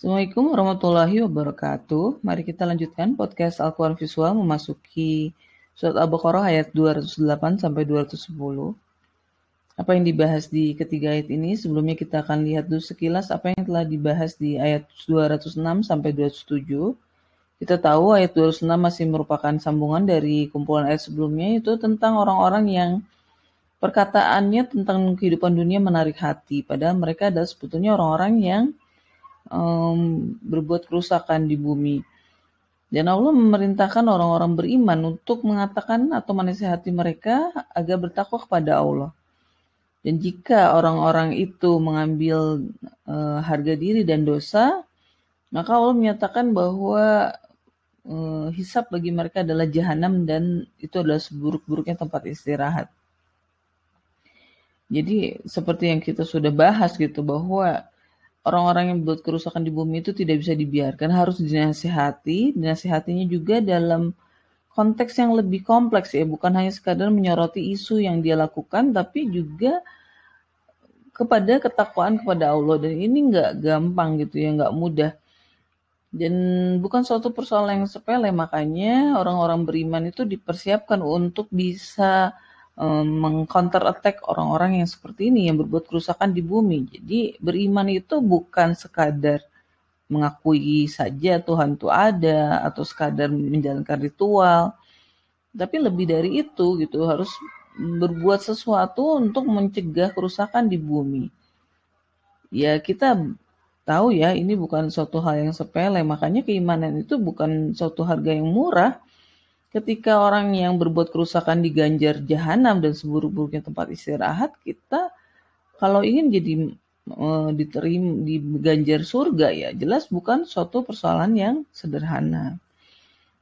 Assalamualaikum warahmatullahi wabarakatuh. Mari kita lanjutkan podcast Al-Quran Visual memasuki surat Al-Baqarah ayat 208 sampai 210. Apa yang dibahas di ketiga ayat ini? Sebelumnya kita akan lihat dulu sekilas apa yang telah dibahas di ayat 206 sampai 207. Kita tahu ayat 206 masih merupakan sambungan dari kumpulan ayat sebelumnya itu tentang orang-orang yang perkataannya tentang kehidupan dunia menarik hati. Padahal mereka adalah sebetulnya orang-orang yang um, berbuat kerusakan di bumi. Dan Allah memerintahkan orang-orang beriman untuk mengatakan atau menasihati mereka agar bertakwa kepada Allah. Dan jika orang-orang itu mengambil uh, harga diri dan dosa, maka Allah menyatakan bahwa uh, hisap bagi mereka adalah jahanam dan itu adalah seburuk-buruknya tempat istirahat. Jadi seperti yang kita sudah bahas gitu bahwa orang-orang yang buat kerusakan di bumi itu tidak bisa dibiarkan, harus dinasihati. Dinasihatinya juga dalam konteks yang lebih kompleks ya, bukan hanya sekadar menyoroti isu yang dia lakukan, tapi juga kepada ketakwaan kepada Allah dan ini nggak gampang gitu ya, nggak mudah. Dan bukan suatu persoalan yang sepele, makanya orang-orang beriman itu dipersiapkan untuk bisa mengcounter attack orang-orang yang seperti ini yang berbuat kerusakan di bumi. Jadi beriman itu bukan sekadar mengakui saja Tuhan itu ada atau sekadar menjalankan ritual, tapi lebih dari itu gitu harus berbuat sesuatu untuk mencegah kerusakan di bumi. Ya kita tahu ya ini bukan suatu hal yang sepele, makanya keimanan itu bukan suatu harga yang murah ketika orang yang berbuat kerusakan di ganjar jahanam dan seburuk-buruknya tempat istirahat, kita kalau ingin jadi uh, diterima di ganjar surga ya jelas bukan suatu persoalan yang sederhana.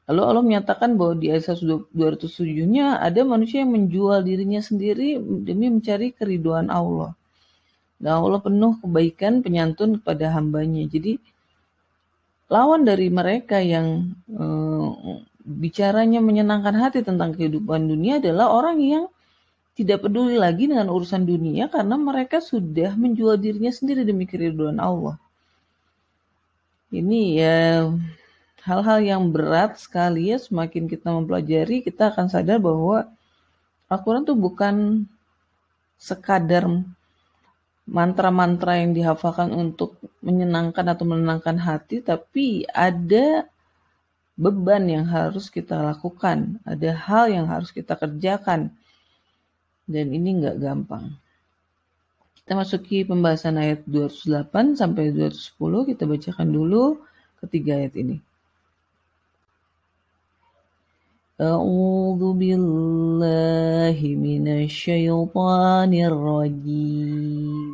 Lalu Allah menyatakan bahwa di ayat 207-nya ada manusia yang menjual dirinya sendiri demi mencari keriduan Allah. Nah Allah penuh kebaikan penyantun kepada hambanya. Jadi lawan dari mereka yang uh, bicaranya menyenangkan hati tentang kehidupan dunia adalah orang yang tidak peduli lagi dengan urusan dunia karena mereka sudah menjual dirinya sendiri demi keriduan Allah. Ini ya hal-hal yang berat sekali ya semakin kita mempelajari kita akan sadar bahwa Al-Quran itu bukan sekadar mantra-mantra yang dihafalkan untuk menyenangkan atau menenangkan hati tapi ada beban yang harus kita lakukan, ada hal yang harus kita kerjakan, dan ini nggak gampang. Kita masuki pembahasan ayat 208 sampai 210, kita bacakan dulu ketiga ayat ini. أعوذ بالله من الشيطان الرجيم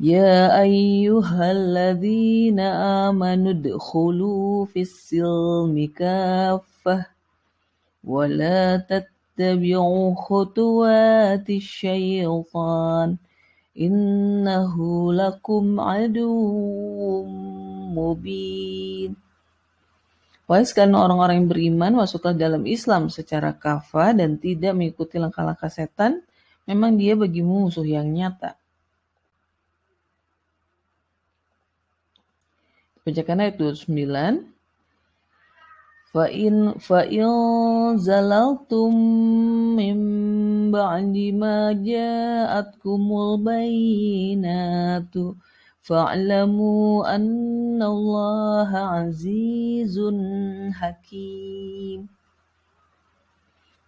يا أيها الذين آمنوا ادخلوا في السلم كافة ولا تتبعوا خطوات الشيطان إنه لكم عدو mubin. Wahai sekalian orang-orang yang beriman, masuklah dalam Islam secara kafah dan tidak mengikuti langkah-langkah setan, memang dia bagimu musuh yang nyata. Bacakan ayat 29. Fa'in fa'in zalaltum min ba'di ma ja'atkumul bayinatu fa'lamu anna Allah azizun hakim.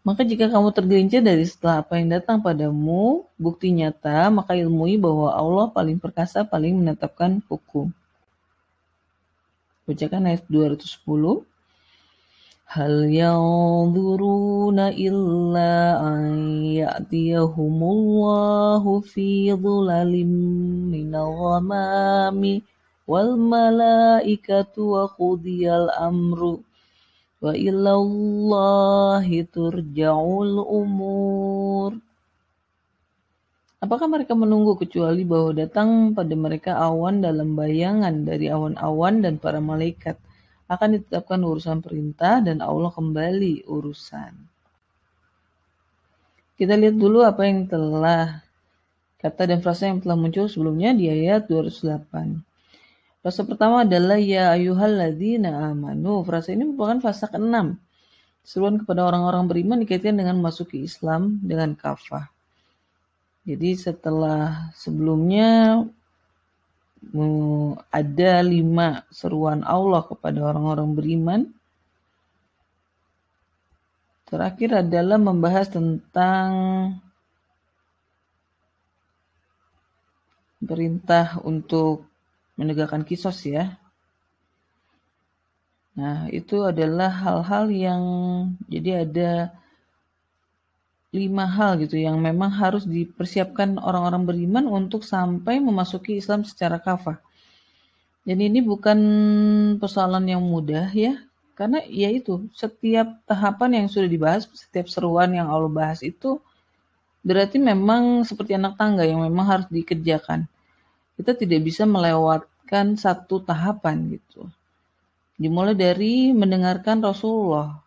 Maka jika kamu tergelincir dari setelah apa yang datang padamu, bukti nyata, maka ilmui bahwa Allah paling perkasa, paling menetapkan hukum. Bacakan ayat 210. Hal yanzuruna illa an ya'tiyahumullahu fi dhulalim minal ghamami wal malaikatu wa qudiyal amru wa ilallahi turja'ul umur. Apakah mereka menunggu kecuali bahwa datang pada mereka awan dalam bayangan dari awan-awan dan para malaikat akan ditetapkan urusan perintah dan Allah kembali urusan. Kita lihat dulu apa yang telah kata dan frasa yang telah muncul sebelumnya di ayat 208. Frasa pertama adalah ya ayyuhalladzina amanu. Frasa ini merupakan fasa keenam. Seruan kepada orang-orang beriman dikaitkan dengan masuki Islam dengan kafah. Jadi setelah sebelumnya ada lima seruan Allah kepada orang-orang beriman. Terakhir adalah membahas tentang perintah untuk menegakkan kisos ya. Nah, itu adalah hal-hal yang jadi ada lima hal gitu yang memang harus dipersiapkan orang-orang beriman untuk sampai memasuki Islam secara kafah. Dan ini bukan persoalan yang mudah ya, karena ya itu setiap tahapan yang sudah dibahas, setiap seruan yang Allah bahas itu berarti memang seperti anak tangga yang memang harus dikerjakan. Kita tidak bisa melewatkan satu tahapan gitu. Dimulai dari mendengarkan Rasulullah,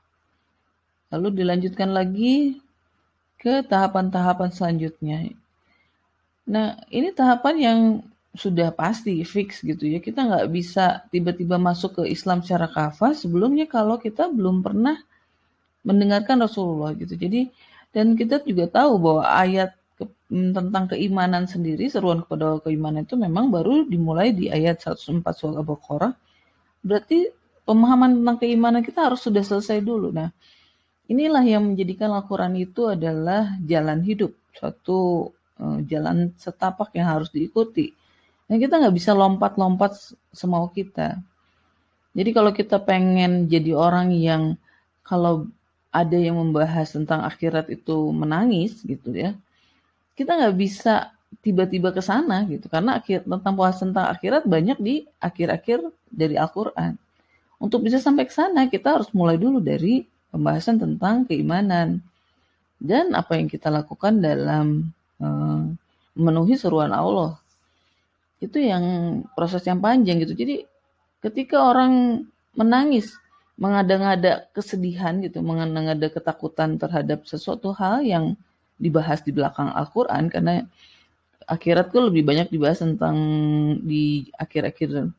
lalu dilanjutkan lagi ke tahapan-tahapan selanjutnya. Nah, ini tahapan yang sudah pasti fix gitu ya. Kita nggak bisa tiba-tiba masuk ke Islam secara kafah sebelumnya kalau kita belum pernah mendengarkan Rasulullah gitu. Jadi dan kita juga tahu bahwa ayat ke, tentang keimanan sendiri, seruan kepada keimanan itu memang baru dimulai di ayat 104 surah Al-Baqarah. Berarti pemahaman tentang keimanan kita harus sudah selesai dulu. Nah, Inilah yang menjadikan Al-Quran itu adalah jalan hidup, suatu uh, jalan setapak yang harus diikuti. Dan kita nggak bisa lompat-lompat semau kita. Jadi kalau kita pengen jadi orang yang kalau ada yang membahas tentang akhirat itu menangis gitu ya, kita nggak bisa tiba-tiba ke sana gitu karena akhir tentang puas tentang akhirat banyak di akhir-akhir dari Al-Qur'an. Untuk bisa sampai ke sana kita harus mulai dulu dari pembahasan tentang keimanan dan apa yang kita lakukan dalam uh, memenuhi seruan Allah. Itu yang proses yang panjang gitu. Jadi ketika orang menangis, mengada-ngada kesedihan gitu, mengada-ngada ketakutan terhadap sesuatu hal yang dibahas di belakang Al-Qur'an karena akhirat tuh lebih banyak dibahas tentang di akhir-akhir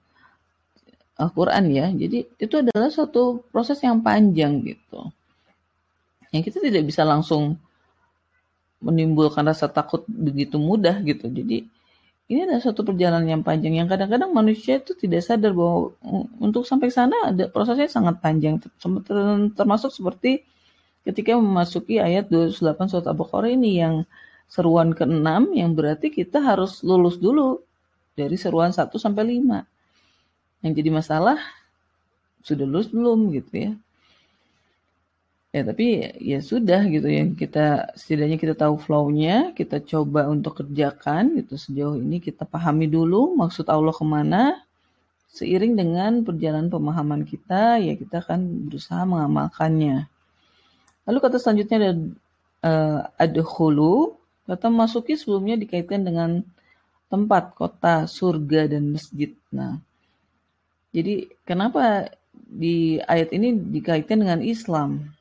Al-Quran ya. Jadi itu adalah suatu proses yang panjang gitu. Yang kita tidak bisa langsung menimbulkan rasa takut begitu mudah gitu. Jadi ini adalah suatu perjalanan yang panjang yang kadang-kadang manusia itu tidak sadar bahwa untuk sampai sana ada prosesnya sangat panjang termasuk seperti ketika memasuki ayat 28 surat Al-Baqarah ini yang seruan ke-6 yang berarti kita harus lulus dulu dari seruan 1 sampai 5. Yang jadi masalah sudah lulus belum gitu ya. Ya tapi ya sudah gitu ya kita setidaknya kita tahu flow-nya, kita coba untuk kerjakan gitu sejauh ini kita pahami dulu maksud Allah ke mana. Seiring dengan perjalanan pemahaman kita ya kita akan berusaha mengamalkannya. Lalu kata selanjutnya ada uh, adkhulu, kata masuki sebelumnya dikaitkan dengan tempat, kota, surga dan masjid. Nah, jadi kenapa di ayat ini dikaitkan dengan Islam?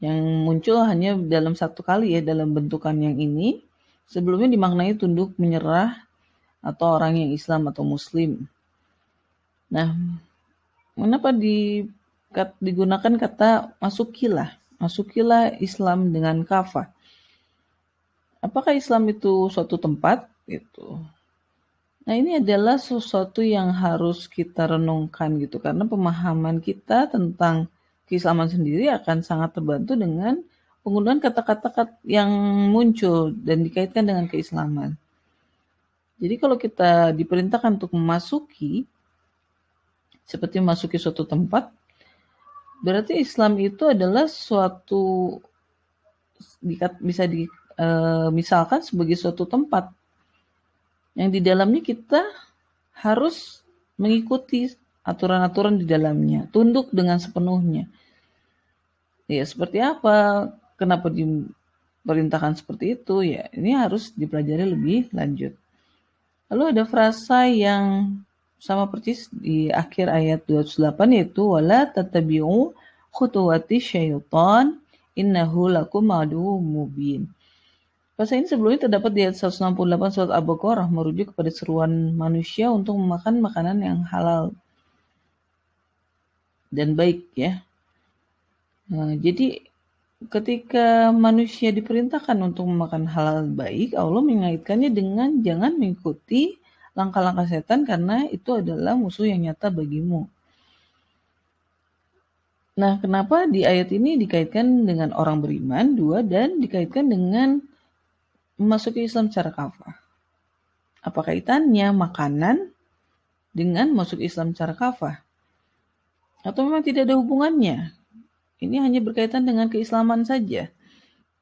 Yang muncul hanya dalam satu kali ya dalam bentukan yang ini. Sebelumnya dimaknai tunduk menyerah atau orang yang Islam atau Muslim. Nah, kenapa di, digunakan kata masukilah? Masukilah Islam dengan kafah. Apakah Islam itu suatu tempat? Itu Nah, ini adalah sesuatu yang harus kita renungkan gitu karena pemahaman kita tentang keislaman sendiri akan sangat terbantu dengan penggunaan kata-kata yang muncul dan dikaitkan dengan keislaman. Jadi kalau kita diperintahkan untuk memasuki seperti memasuki suatu tempat, berarti Islam itu adalah suatu bisa dimisalkan e, sebagai suatu tempat yang di dalamnya kita harus mengikuti aturan-aturan di dalamnya, tunduk dengan sepenuhnya. Ya, seperti apa? Kenapa diperintahkan seperti itu? Ya, ini harus dipelajari lebih lanjut. Lalu ada frasa yang sama persis di akhir ayat 28 yaitu wala tatabi'u khutuwati syaitan innahu lakum adu mubin. Pasal ini sebelumnya terdapat di ayat 168 surat Al-Baqarah merujuk kepada seruan manusia untuk memakan makanan yang halal dan baik ya. Nah, jadi ketika manusia diperintahkan untuk memakan halal baik, Allah mengaitkannya dengan jangan mengikuti langkah-langkah setan karena itu adalah musuh yang nyata bagimu. Nah, kenapa di ayat ini dikaitkan dengan orang beriman, dua, dan dikaitkan dengan memasuki Islam secara kafah. Apa kaitannya makanan dengan masuk Islam secara kafah? Atau memang tidak ada hubungannya? Ini hanya berkaitan dengan keislaman saja.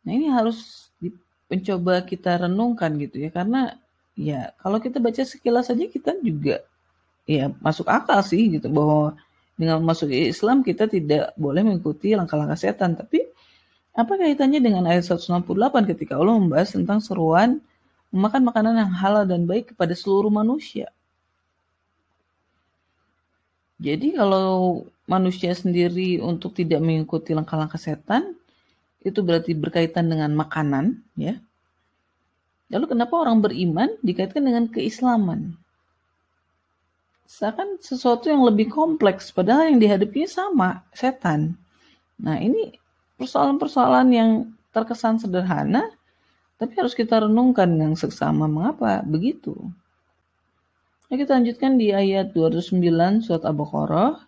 Nah ini harus mencoba kita renungkan gitu ya. Karena ya kalau kita baca sekilas saja kita juga ya masuk akal sih gitu bahwa dengan masuk Islam kita tidak boleh mengikuti langkah-langkah setan. Tapi apa kaitannya dengan ayat 168 ketika Allah membahas tentang seruan memakan makanan yang halal dan baik kepada seluruh manusia? Jadi kalau manusia sendiri untuk tidak mengikuti langkah-langkah setan, itu berarti berkaitan dengan makanan, ya. Lalu kenapa orang beriman dikaitkan dengan keislaman? Seakan sesuatu yang lebih kompleks, padahal yang dihadapinya sama, setan. Nah ini persoalan-persoalan yang terkesan sederhana, tapi harus kita renungkan yang seksama. Mengapa begitu? Nah, kita lanjutkan di ayat 209 surat Al-Baqarah.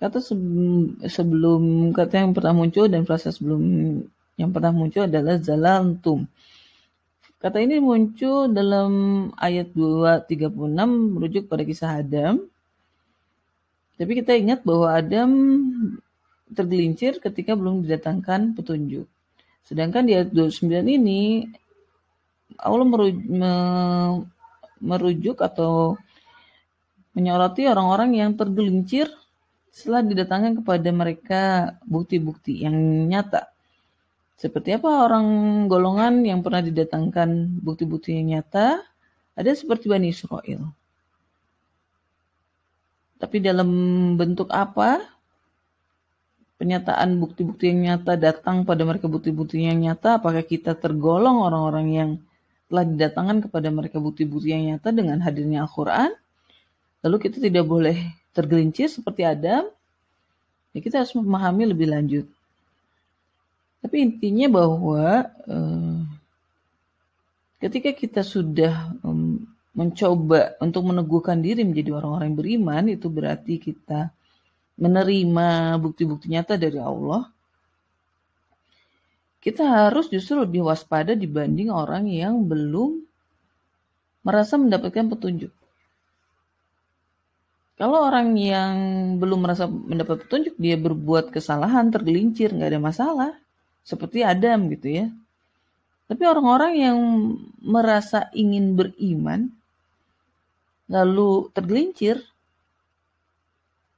Kata sebelum, sebelum kata yang pernah muncul dan frasa sebelum yang pernah muncul adalah zalantum. Kata ini muncul dalam ayat 236 merujuk pada kisah Adam. Tapi kita ingat bahwa Adam tergelincir ketika belum didatangkan petunjuk. Sedangkan di ayat 29 ini Allah merujuk, atau menyoroti orang-orang yang tergelincir setelah didatangkan kepada mereka bukti-bukti yang nyata. Seperti apa orang golongan yang pernah didatangkan bukti-bukti yang nyata? Ada seperti Bani Israel. Tapi dalam bentuk apa? Pernyataan bukti-bukti yang nyata datang pada mereka bukti-bukti yang nyata, apakah kita tergolong orang-orang yang telah didatangkan kepada mereka bukti-bukti yang nyata dengan hadirnya Al-Quran, lalu kita tidak boleh tergelincir seperti Adam, ya kita harus memahami lebih lanjut. Tapi intinya bahwa eh, ketika kita sudah um, mencoba untuk meneguhkan diri menjadi orang-orang yang beriman, itu berarti kita menerima bukti-bukti nyata dari Allah, kita harus justru lebih waspada dibanding orang yang belum merasa mendapatkan petunjuk. Kalau orang yang belum merasa mendapat petunjuk, dia berbuat kesalahan, tergelincir, nggak ada masalah. Seperti Adam gitu ya. Tapi orang-orang yang merasa ingin beriman, lalu tergelincir,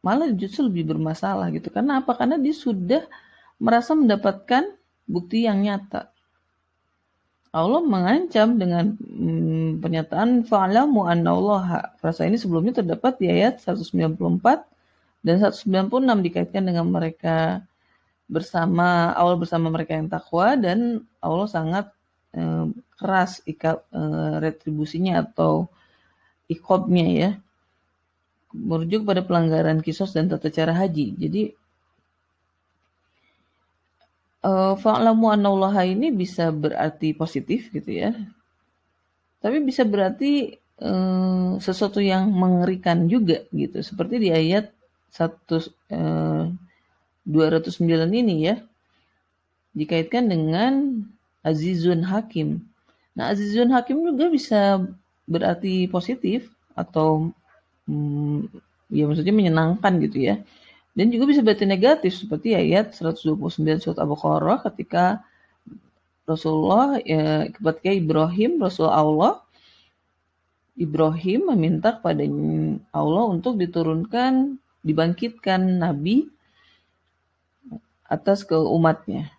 malah justru lebih bermasalah gitu. Karena apa? Karena dia sudah merasa mendapatkan bukti yang nyata. Allah mengancam dengan hmm, pernyataan fa'lamu annallaha. Frasa ini sebelumnya terdapat di ayat 194 dan 196 dikaitkan dengan mereka bersama awal bersama mereka yang takwa dan Allah sangat eh, keras ikat eh, retribusinya atau ikobnya ya merujuk pada pelanggaran kisos dan tata cara haji. Jadi uh, fa'lamu annallaha ini bisa berarti positif gitu ya. Tapi bisa berarti uh, sesuatu yang mengerikan juga gitu. Seperti di ayat 1 uh, 209 ini ya. Dikaitkan dengan Azizun Hakim. Nah, Azizun Hakim juga bisa berarti positif atau hmm, ya maksudnya menyenangkan gitu ya. Dan juga bisa berarti negatif seperti ayat 129 surat Al-Baqarah ketika Rasulullah ya, ketika Ibrahim Rasul Allah Ibrahim meminta kepada Allah untuk diturunkan dibangkitkan nabi atas ke umatnya.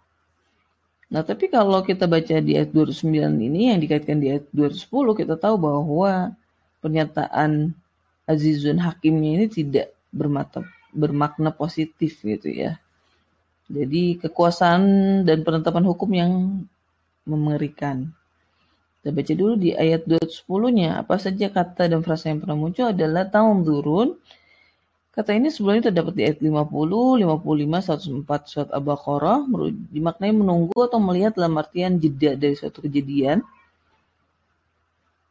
Nah, tapi kalau kita baca di ayat 29 ini yang dikaitkan di ayat 210 kita tahu bahwa pernyataan Azizun Hakimnya ini tidak bermata, bermakna positif gitu ya. Jadi kekuasaan dan penetapan hukum yang mengerikan. Kita baca dulu di ayat 210-nya. Apa saja kata dan frasa yang pernah muncul adalah tahun turun. Kata ini sebelumnya terdapat di ayat 50, 55, 104 surat Al-Baqarah. Dimaknai menunggu atau melihat dalam artian jeda dari suatu kejadian.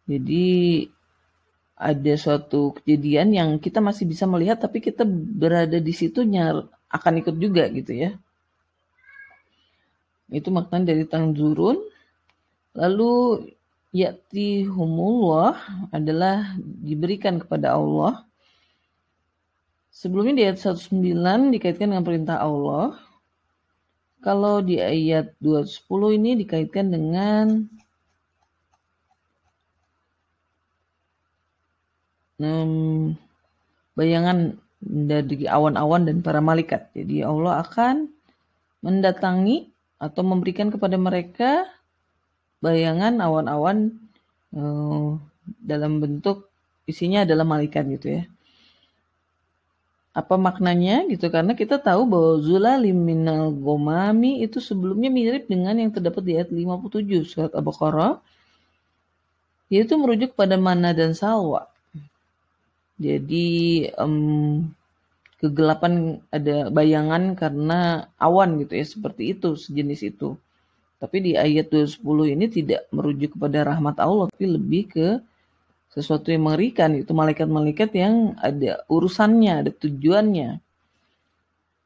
Jadi ada suatu kejadian yang kita masih bisa melihat tapi kita berada di situnya akan ikut juga gitu ya. Itu makna dari tanzurun. Lalu yati humullah adalah diberikan kepada Allah. Sebelumnya di ayat 109 dikaitkan dengan perintah Allah. Kalau di ayat 210 ini dikaitkan dengan um, bayangan dari awan-awan dan para malaikat. Jadi Allah akan mendatangi atau memberikan kepada mereka bayangan awan-awan uh, dalam bentuk isinya adalah malaikat gitu ya. Apa maknanya gitu? Karena kita tahu bahwa zulalim minal gomami itu sebelumnya mirip dengan yang terdapat di ayat 57 surat Al-Baqarah. Yaitu merujuk pada mana dan salwa. Jadi um, kegelapan ada bayangan karena awan gitu ya seperti itu sejenis itu. Tapi di ayat 20 ini tidak merujuk kepada rahmat Allah, tapi lebih ke sesuatu yang mengerikan, itu malaikat-malaikat yang ada urusannya, ada tujuannya.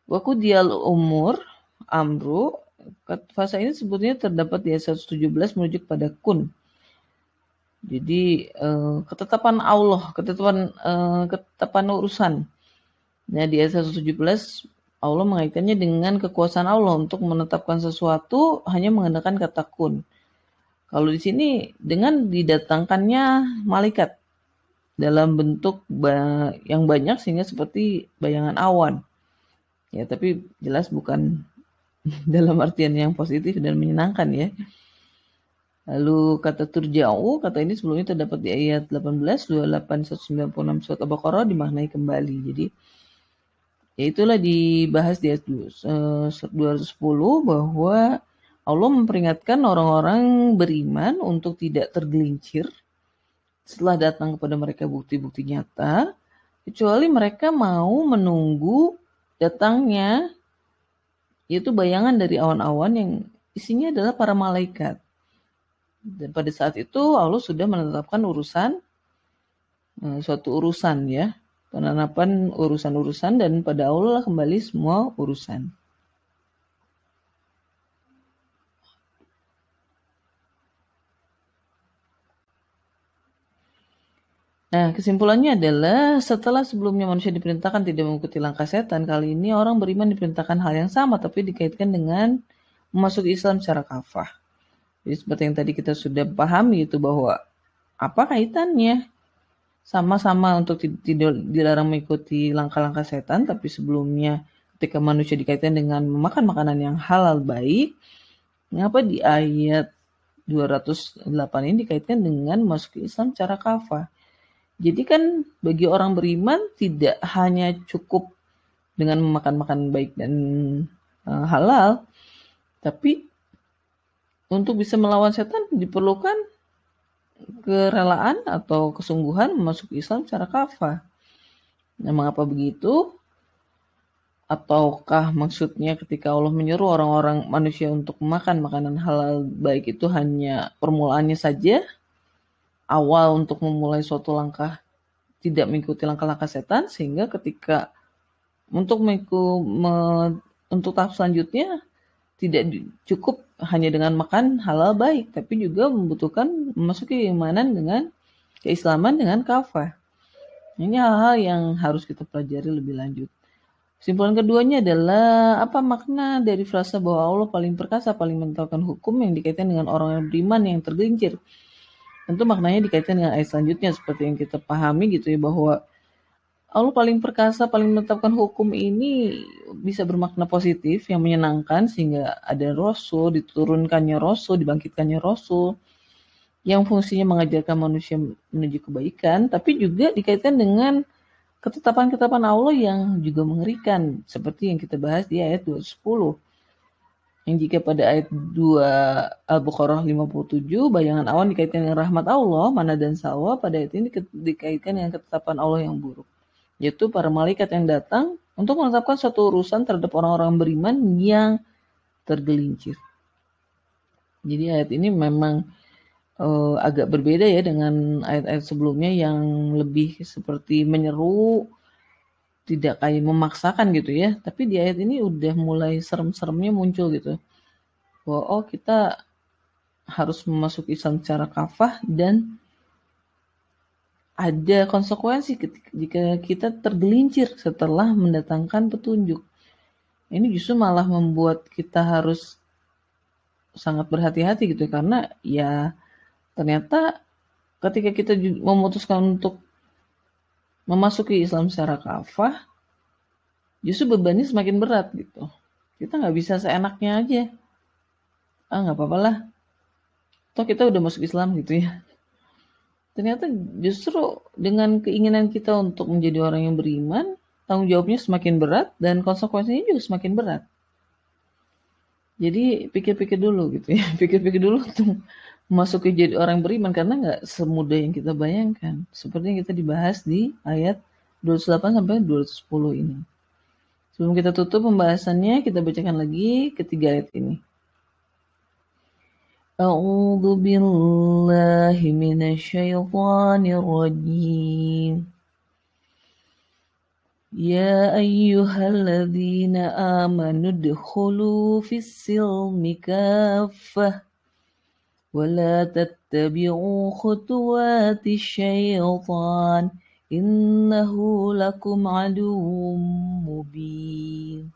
Waku dial umur, amru, fasa ini sebetulnya terdapat di ayat 117 merujuk pada kun. Jadi uh, ketetapan Allah, ketetapan uh, ketetapan urusan. Nah di ayat 117 Allah mengaitkannya dengan kekuasaan Allah untuk menetapkan sesuatu hanya menggunakan kata kun. Kalau di sini dengan didatangkannya malaikat dalam bentuk yang banyak sehingga seperti bayangan awan. Ya, tapi jelas bukan dalam artian yang positif dan menyenangkan ya. Lalu kata turja'u, kata ini sebelumnya terdapat di ayat 18, 28, 196 surat Al-Baqarah dimaknai kembali. Jadi Ya itulah dibahas di ayat 210 bahwa Allah memperingatkan orang-orang beriman untuk tidak tergelincir setelah datang kepada mereka bukti-bukti nyata, kecuali mereka mau menunggu datangnya yaitu bayangan dari awan-awan yang isinya adalah para malaikat. Dan pada saat itu Allah sudah menetapkan urusan eh, suatu urusan ya penanapan urusan-urusan dan pada Allah kembali semua urusan. Nah, kesimpulannya adalah setelah sebelumnya manusia diperintahkan tidak mengikuti langkah setan, kali ini orang beriman diperintahkan hal yang sama tapi dikaitkan dengan memasuki Islam secara kafah. Jadi seperti yang tadi kita sudah pahami itu bahwa apa kaitannya sama-sama untuk tidak dilarang mengikuti langkah-langkah setan, tapi sebelumnya ketika manusia dikaitkan dengan memakan makanan yang halal baik, mengapa di ayat 208 ini dikaitkan dengan masuk Islam cara kafah? Jadi kan bagi orang beriman tidak hanya cukup dengan memakan makanan baik dan uh, halal, tapi untuk bisa melawan setan diperlukan kerelaan atau kesungguhan masuk Islam secara kafah. Nah, mengapa begitu? Ataukah maksudnya ketika Allah menyuruh orang-orang manusia untuk makan makanan halal baik itu hanya permulaannya saja? Awal untuk memulai suatu langkah tidak mengikuti langkah-langkah setan sehingga ketika untuk mengikuti untuk tahap selanjutnya tidak cukup hanya dengan makan halal baik, tapi juga membutuhkan memasuki keimanan dengan keislaman dengan kafah. Ini hal-hal yang harus kita pelajari lebih lanjut. Kesimpulan keduanya adalah apa makna dari frasa bahwa Allah paling perkasa, paling menetapkan hukum yang dikaitkan dengan orang yang beriman yang tergelincir. Tentu maknanya dikaitkan dengan ayat selanjutnya seperti yang kita pahami gitu ya bahwa Allah paling perkasa, paling menetapkan hukum ini bisa bermakna positif yang menyenangkan sehingga ada Rasul, diturunkannya Rasul, dibangkitkannya Rasul yang fungsinya mengajarkan manusia menuju kebaikan, tapi juga dikaitkan dengan ketetapan-ketetapan Allah yang juga mengerikan seperti yang kita bahas di ayat 210. yang jika pada ayat 2 Al-Baqarah 57 bayangan awan dikaitkan dengan rahmat Allah, mana dan salwa pada ayat ini dikaitkan dengan ketetapan Allah yang buruk. Yaitu para malaikat yang datang untuk menetapkan suatu urusan terhadap orang-orang beriman yang tergelincir. Jadi ayat ini memang uh, agak berbeda ya dengan ayat-ayat sebelumnya yang lebih seperti menyeru, tidak kayak memaksakan gitu ya. Tapi di ayat ini udah mulai serem-seremnya muncul gitu. Bahwa oh kita harus memasuki Islam secara kafah dan ada konsekuensi jika kita tergelincir setelah mendatangkan petunjuk. Ini justru malah membuat kita harus sangat berhati-hati gitu karena ya ternyata ketika kita memutuskan untuk memasuki Islam secara kafah, justru bebannya semakin berat gitu. Kita nggak bisa seenaknya aja. Ah nggak apa-apa lah. Toh kita udah masuk Islam gitu ya. Ternyata justru dengan keinginan kita untuk menjadi orang yang beriman, tanggung jawabnya semakin berat dan konsekuensinya juga semakin berat. Jadi pikir-pikir dulu gitu ya, pikir-pikir dulu tuh masuk ke jadi orang beriman karena nggak semudah yang kita bayangkan. Seperti yang kita dibahas di ayat 208 sampai 210 ini. Sebelum kita tutup pembahasannya, kita bacakan lagi ketiga ayat ini. A'udzu billahi minasyaitonir rajim. يا أيها الذين آمنوا ادخلوا في السلم كافة ولا تتبعوا خطوات الشيطان إنه لكم عدو مبين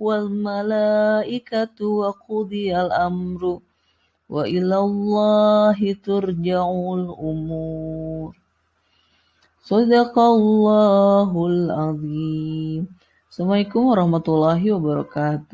wal malaikatu wa qudiyal amru wa ilallahi turja'ul umur. Sadaqallahul azim. Assalamualaikum warahmatullahi wabarakatuh.